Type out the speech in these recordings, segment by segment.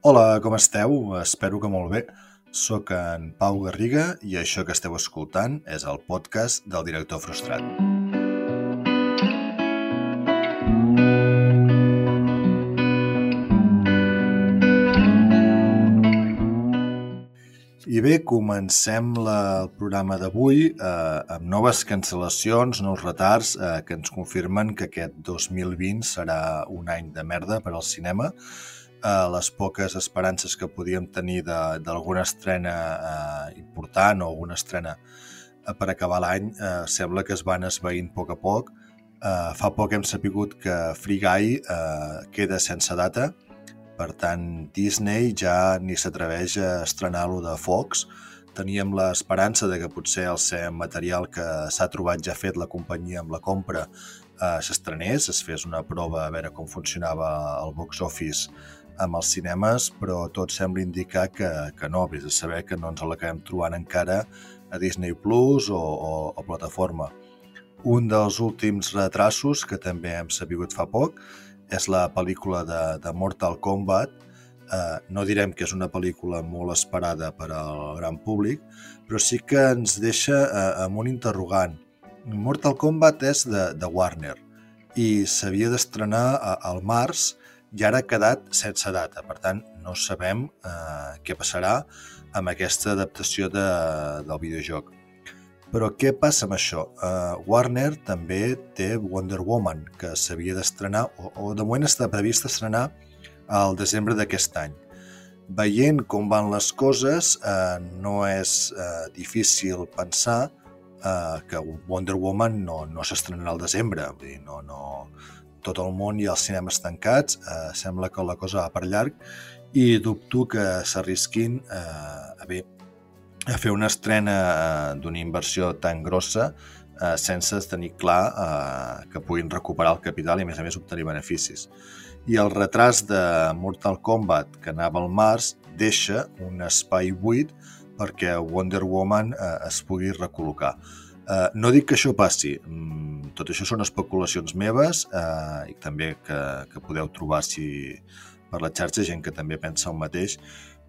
Hola, com esteu? Espero que molt bé. Soc en Pau Garriga i això que esteu escoltant és el podcast del director frustrat. I bé, comencem la, el programa d'avui eh, amb noves cancel·lacions, nous retards eh, que ens confirmen que aquest 2020 serà un any de merda per al cinema. Eh, les poques esperances que podíem tenir d'alguna estrena eh, important o alguna estrena eh, per acabar l'any eh, sembla que es van esveint a poc a poc. Eh, fa poc hem sapigut que Free Guy eh, queda sense data, per tant, Disney ja ni s'atreveix a estrenar-lo de Fox. Teníem l'esperança de que potser el ser material que s'ha trobat ja fet la companyia amb la compra eh, s'estrenés, es fes una prova a veure com funcionava el box office amb els cinemes, però tot sembla indicar que, que no, vés a saber que no ens l'acabem trobant encara a Disney Plus o, o, o plataforma. Un dels últims retrasos, que també hem sabut fa poc, és la pel·lícula de, de Mortal Kombat. Eh, no direm que és una pel·lícula molt esperada per al gran públic, però sí que ens deixa eh, amb un interrogant. Mortal Kombat és de, de Warner i s'havia d'estrenar al març i ara ha quedat sense data. Per tant, no sabem eh, què passarà amb aquesta adaptació de, del videojoc. Però què passa amb això? Uh, Warner també té Wonder Woman, que s'havia d'estrenar, o, o de moment està previst estrenar al desembre d'aquest any. Veient com van les coses, uh, no és uh, difícil pensar uh, que Wonder Woman no, no s'estrenarà al desembre. Vull dir, no, no, tot el món i els cinemes tancats, uh, sembla que la cosa va per llarg i dubto que s'arrisquin uh, a bé, a fer una estrena eh, d'una inversió tan grossa eh, sense tenir clar eh, que puguin recuperar el capital i, a més a més, obtenir beneficis. I el retras de Mortal Kombat, que anava al març, deixa un espai buit perquè Wonder Woman eh, es pugui recol·locar. Eh, no dic que això passi, mm, tot això són especulacions meves eh, i també que, que podeu trobar si per la xarxa gent que també pensa el mateix,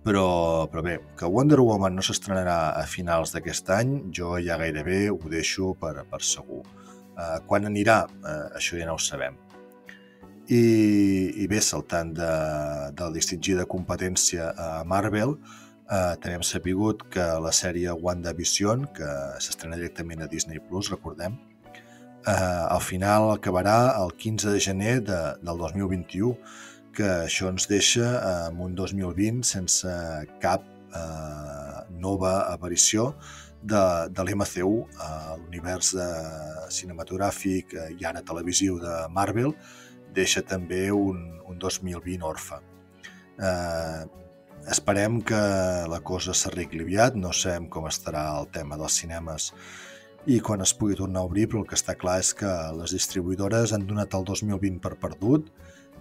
però, però bé, que Wonder Woman no s'estrenarà a finals d'aquest any, jo ja gairebé ho deixo per, per segur. Uh, quan anirà? Uh, això ja no ho sabem. I, i bé, saltant de, del distingir de competència a Marvel, uh, també hem sapigut que la sèrie WandaVision, que s'estrena directament a Disney+, Plus, recordem, uh, al final acabarà el 15 de gener de, del 2021, que això ens deixa en un 2020 sense cap eh, nova aparició de, de l'MCU, eh, l'univers cinematogràfic i ara televisiu de Marvel, deixa també un, un 2020 orfe. Eh, esperem que la cosa s'arregli aviat, no sabem com estarà el tema dels cinemes i quan es pugui tornar a obrir, però el que està clar és que les distribuïdores han donat el 2020 per perdut,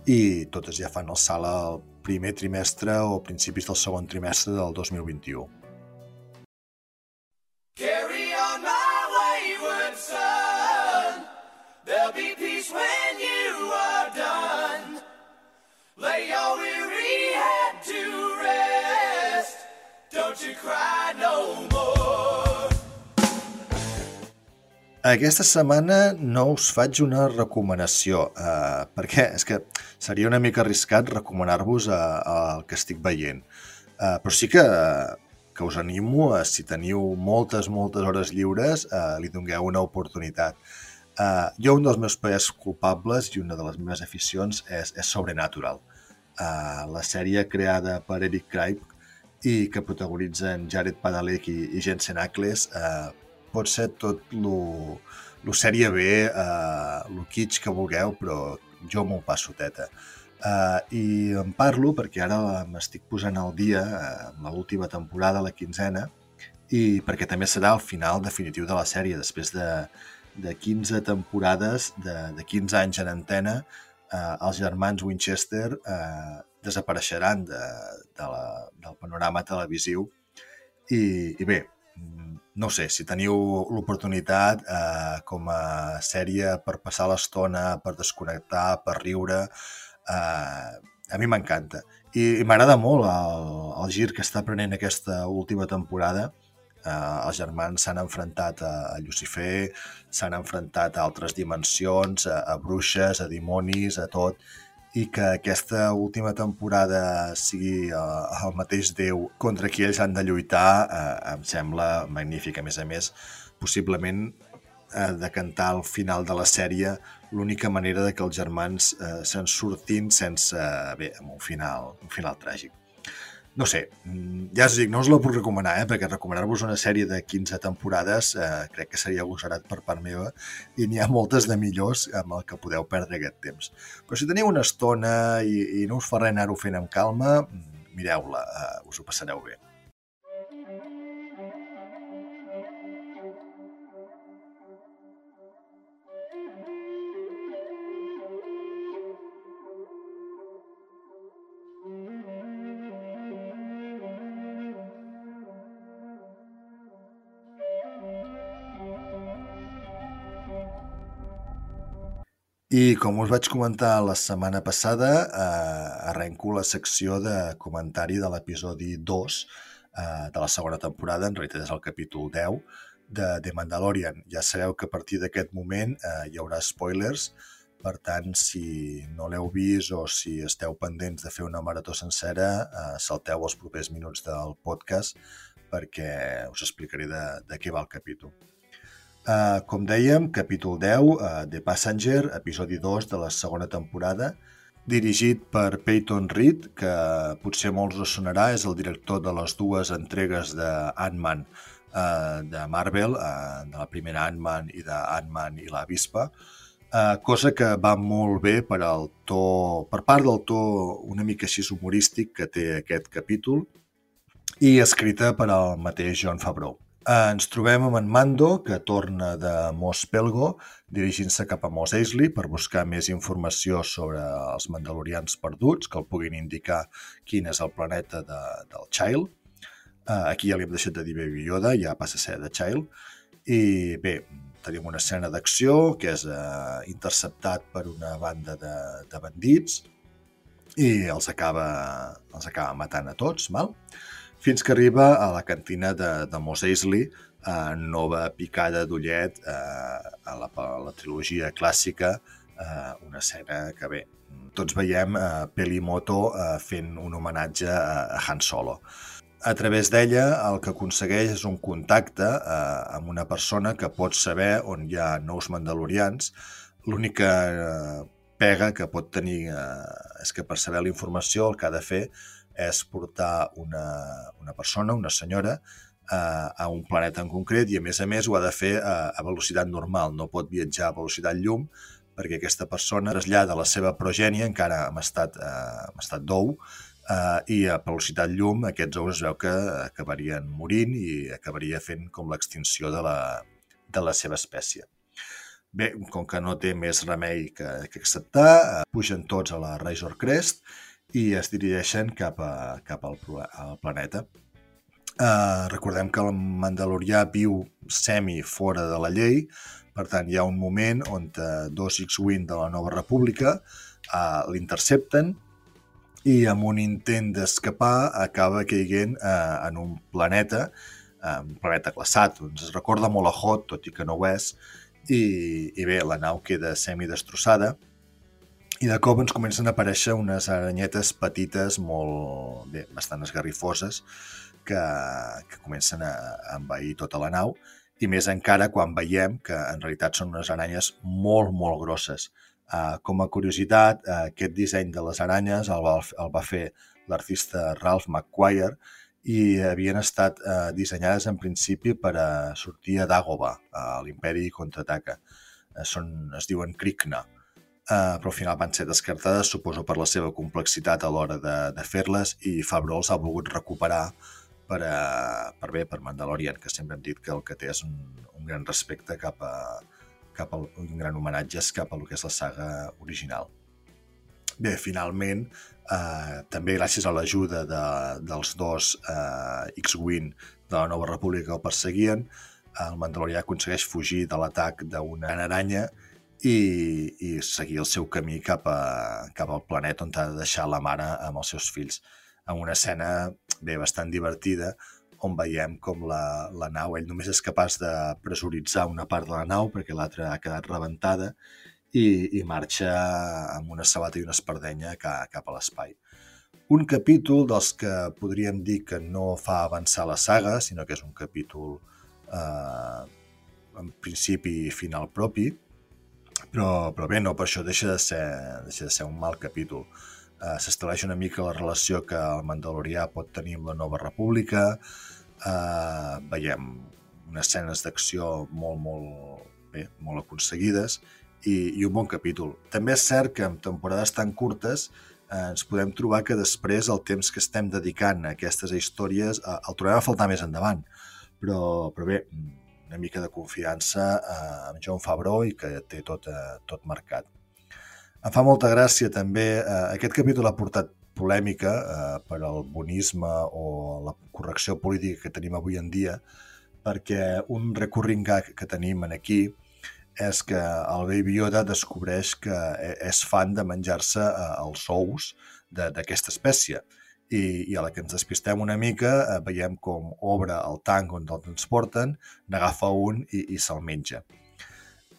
i totes ja fan el salt al primer trimestre o principis del segon trimestre del 2021. Aquesta setmana no us faig una recomanació, eh, perquè és que seria una mica arriscat recomanar-vos el que estic veient. Eh, però sí que, que us animo, a, si teniu moltes, moltes hores lliures, eh, li dongueu una oportunitat. Eh, jo un dels meus paers culpables i una de les meves aficions és, és Sobrenatural. Eh, la sèrie creada per Eric Kripke i que protagonitzen Jared Padalecki i Jensen Ackles eh, pot ser tot lo, lo sèrie B, eh, lo kitsch que vulgueu, però jo m'ho passo teta. Uh, I en parlo perquè ara m'estic posant al dia uh, amb l'última temporada, la quinzena, i perquè també serà el final definitiu de la sèrie. Després de, de 15 temporades, de, de 15 anys en antena, uh, els germans Winchester uh, desapareixeran de, de la, del panorama televisiu. I, i bé, no sé, si teniu l'oportunitat eh, com a sèrie per passar l'estona, per desconnectar, per riure, eh, a mi m'encanta. I, i m'agrada molt el, el gir que està prenent aquesta última temporada. Eh, els germans s'han enfrontat a, a Lucifer, s'han enfrontat a altres dimensions, a, a bruixes, a dimonis, a tot, i que aquesta última temporada sigui eh, el mateix Déu contra qui ells han de lluitar eh, em sembla magnífic. A més a més, possiblement eh, de cantar al final de la sèrie l'única manera de que els germans eh, se'n surtin sense, eh, bé, amb un final, un final tràgic. No sé, mm, ja us dic, no us la puc recomanar, eh, perquè recomanar-vos una sèrie de 15 temporades eh, crec que seria agosarat per part meva i n'hi ha moltes de millors amb el que podeu perdre aquest temps. Però si teniu una estona i, i no us fa res anar-ho fent amb calma, mm, mireu-la, eh, us ho passareu bé. I com us vaig comentar la setmana passada, eh, arrenco la secció de comentari de l'episodi 2 eh, de la segona temporada, en realitat és el capítol 10, de The Mandalorian. Ja sabeu que a partir d'aquest moment eh, hi haurà spoilers, per tant, si no l'heu vist o si esteu pendents de fer una marató sencera, eh, salteu els propers minuts del podcast perquè us explicaré de, de què va el capítol. Uh, com dèiem, capítol 10, uh, The Passenger, episodi 2 de la segona temporada, dirigit per Peyton Reed, que potser molts us sonarà, és el director de les dues entregues de Ant-Man uh, de Marvel, uh, de la primera Ant-Man i de Ant-Man i la Vispa, uh, cosa que va molt bé per, al to, per part del to una mica així humorístic que té aquest capítol i escrita per al mateix John Favreau. Eh, ens trobem amb en Mando, que torna de Mos Pelgo, dirigint-se cap a Mos Eisley per buscar més informació sobre els mandalorians perduts, que el puguin indicar quin és el planeta de, del Child. Uh, aquí ja li hem deixat de dir Baby Yoda, ja passa a ser de Child. I bé, tenim una escena d'acció que és uh, interceptat per una banda de, de bandits i els acaba, els acaba matant a tots, mal? Fins que arriba a la cantina de, de Mos Eisley, eh, nova picada d'ullet eh, a, la, a la trilogia clàssica, eh, una escena que bé, tots veiem eh, Pelimoto eh, fent un homenatge a, a Han Solo. A través d'ella el que aconsegueix és un contacte eh, amb una persona que pot saber on hi ha nous mandalorians. L'única eh, pega que pot tenir eh, és que per saber la informació el que ha de fer és portar una, una persona, una senyora, a, a un planeta en concret i a més a més ho ha de fer a, a velocitat normal, no pot viatjar a velocitat llum perquè aquesta persona trasllada la seva progènia encara en estat, eh, en estat d'ou eh, i a velocitat llum aquests ous es veu que acabarien morint i acabaria fent com l'extinció de, la, de la seva espècie. Bé, com que no té més remei que, que acceptar, eh, pugen tots a la Razor Crest i es dirigeixen cap, a, cap al, al planeta. Uh, recordem que el Mandalorià viu semi fora de la llei, per tant hi ha un moment on uh, dos X-Wing de la Nova República uh, l'intercepten i amb un intent d'escapar acaba caiguent uh, en un planeta, uh, un planeta glaçat, ens recorda molt a Hot, tot i que no ho és, i, i bé, la nau queda semi-destrossada, i de cop ens comencen a aparèixer unes aranyetes petites, molt bé, bastant esgarrifoses, que, que comencen a, envair tota la nau, i més encara quan veiem que en realitat són unes aranyes molt, molt grosses. Uh, com a curiositat, uh, aquest disseny de les aranyes el va, el va fer l'artista Ralph McQuire i havien estat uh, dissenyades en principi per a sortir a Dagoba, a l'Imperi Contraataca. Uh, són, es diuen Krikna eh, però al final van ser descartades, suposo per la seva complexitat a l'hora de, de fer-les, i Favreau els ha volgut recuperar per, a, eh, per bé, per Mandalorian, que sempre hem dit que el que té és un, un gran respecte cap a, cap a un gran homenatge cap a lo que és la saga original. Bé, finalment, eh, també gràcies a l'ajuda de, dels dos eh, X-Wing de la Nova República que el perseguien, el Mandalorià aconsegueix fugir de l'atac d'una aranya i, i seguir el seu camí cap, a, cap al planeta on ha de deixar la mare amb els seus fills. En una escena bé, bastant divertida, on veiem com la, la nau, ell només és capaç de pressuritzar una part de la nau perquè l'altra ha quedat rebentada i, i marxa amb una sabata i una espardenya cap, cap a l'espai. Un capítol dels que podríem dir que no fa avançar la saga, sinó que és un capítol eh, en principi i final propi, però, però bé, no per això deixa de ser, deixa de ser un mal capítol. Uh, S'estableix una mica la relació que el Mandalorià pot tenir amb la Nova República, uh, veiem unes escenes d'acció molt, molt, bé, molt aconseguides i, i un bon capítol. També és cert que en temporades tan curtes eh, ens podem trobar que després el temps que estem dedicant a aquestes històries el trobem a faltar més endavant. Però, però bé, una mica de confiança eh, amb John Favreau i que té tot, eh, tot marcat. Em fa molta gràcia també, eh, aquest capítol ha portat polèmica eh, per al bonisme o la correcció política que tenim avui en dia, perquè un recurring gag que tenim en aquí és que el Baby Yoda descobreix que e, és fan de menjar-se eh, els ous d'aquesta espècie i, i a la que ens despistem una mica eh, veiem com obre el tanc on el transporten, n'agafa un i, i se'l menja.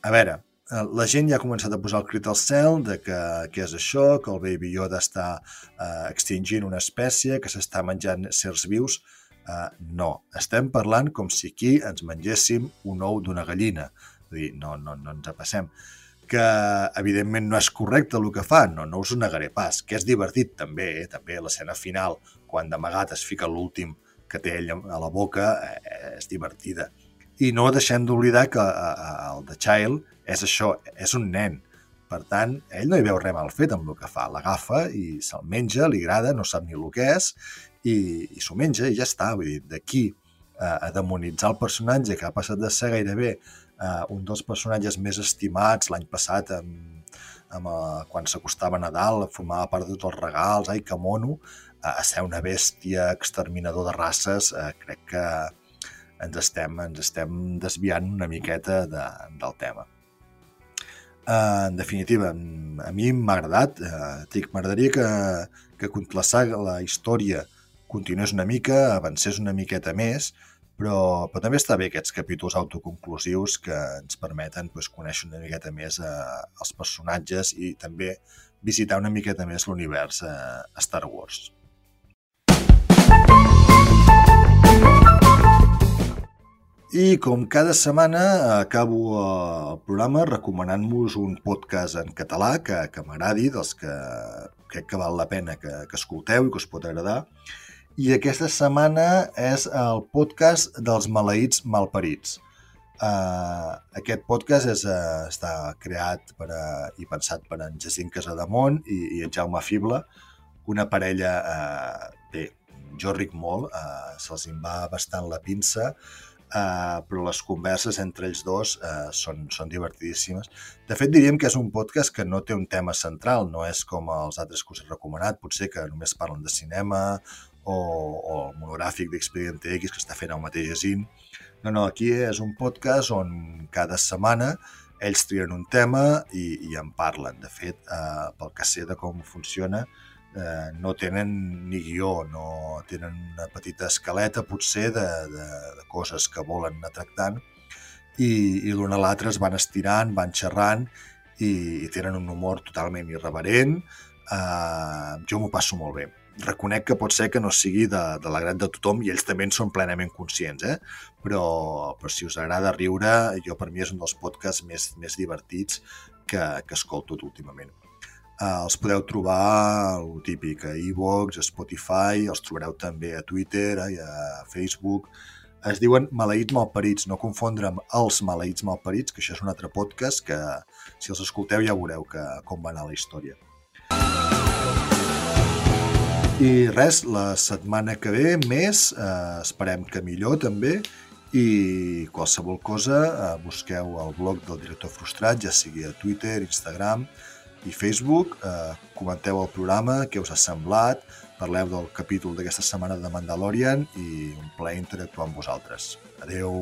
A veure, eh, la gent ja ha començat a posar el crit al cel de que què és això, que el Baby Yoda està eh, extingint una espècie, que s'està menjant certs vius. Eh, no, estem parlant com si aquí ens mengéssim un ou d'una gallina. És dir, no, no, no ens passem que evidentment no és correcte el que fa, no, no us ho negaré pas, que és divertit també, eh? també l'escena final, quan d'amagat es fica l'últim que té ell a la boca, eh, és divertida. I no deixem d'oblidar que eh, el The Child és això, és un nen. Per tant, ell no hi veu res mal fet amb el que fa. L'agafa i se'l menja, li agrada, no sap ni el que és, i, i s'ho menja i ja està. Vull dir, d'aquí a, a demonitzar el personatge que ha passat de ser gairebé eh, un dels personatges més estimats l'any passat amb, amb, uh, quan s'acostava a Nadal, formava part de tots els regals, ai, que mono, uh, a ser una bèstia exterminador de races, uh, crec que ens estem, ens estem desviant una miqueta de, del tema. Uh, en definitiva, a mi m'ha agradat, dic, m'agradaria que, que saga, la història, continués una mica, avancés una miqueta més, però, però també està bé aquests capítols autoconclusius que ens permeten pues, conèixer una miqueta més eh, els personatges i també visitar una miqueta més l'univers eh, Star Wars. I com cada setmana acabo eh, el programa recomanant-vos un podcast en català que, que m'agradi, dels que crec que val la pena que, que escolteu i que us pot agradar i aquesta setmana és el podcast dels maleïts malparits. Uh, aquest podcast és, uh, està creat per, uh, i pensat per en Jacint Casademont i, i en Jaume Fible, una parella, uh, bé, jo ric molt, uh, se'ls en va bastant la pinça, uh, però les converses entre ells dos uh, són, són divertidíssimes. De fet, diríem que és un podcast que no té un tema central, no és com els altres que us he recomanat, potser que només parlen de cinema o, o el monogràfic d'Expedient X que està fent el mateix Jacint. No, no, aquí és un podcast on cada setmana ells trien un tema i, i en parlen. De fet, eh, pel que sé de com funciona, eh, no tenen ni guió, no tenen una petita escaleta potser de, de, de coses que volen anar tractant i, i l'un a l'altre es van estirant, van xerrant i, i tenen un humor totalment irreverent. Eh, jo m'ho passo molt bé reconec que pot ser que no sigui de, de l'agrat de tothom i ells també en són plenament conscients, eh? però, però si us agrada riure, jo per mi és un dels podcasts més, més divertits que, que escolto últimament. Uh, els podeu trobar, el típic, a iVoox, a Spotify, els trobareu també a Twitter i a Facebook. Es diuen Maleïts Malparits, no confondre amb Els Maleïts Malparits, que això és un altre podcast que, si els escolteu, ja veureu que, com va anar la història. I res, la setmana que ve més, eh, esperem que millor també, i qualsevol cosa eh, busqueu el blog del director frustrat, ja sigui a Twitter, Instagram i Facebook, eh, comenteu el programa, què us ha semblat, parleu del capítol d'aquesta setmana de Mandalorian i un plaer interactuar amb vosaltres. Adeu!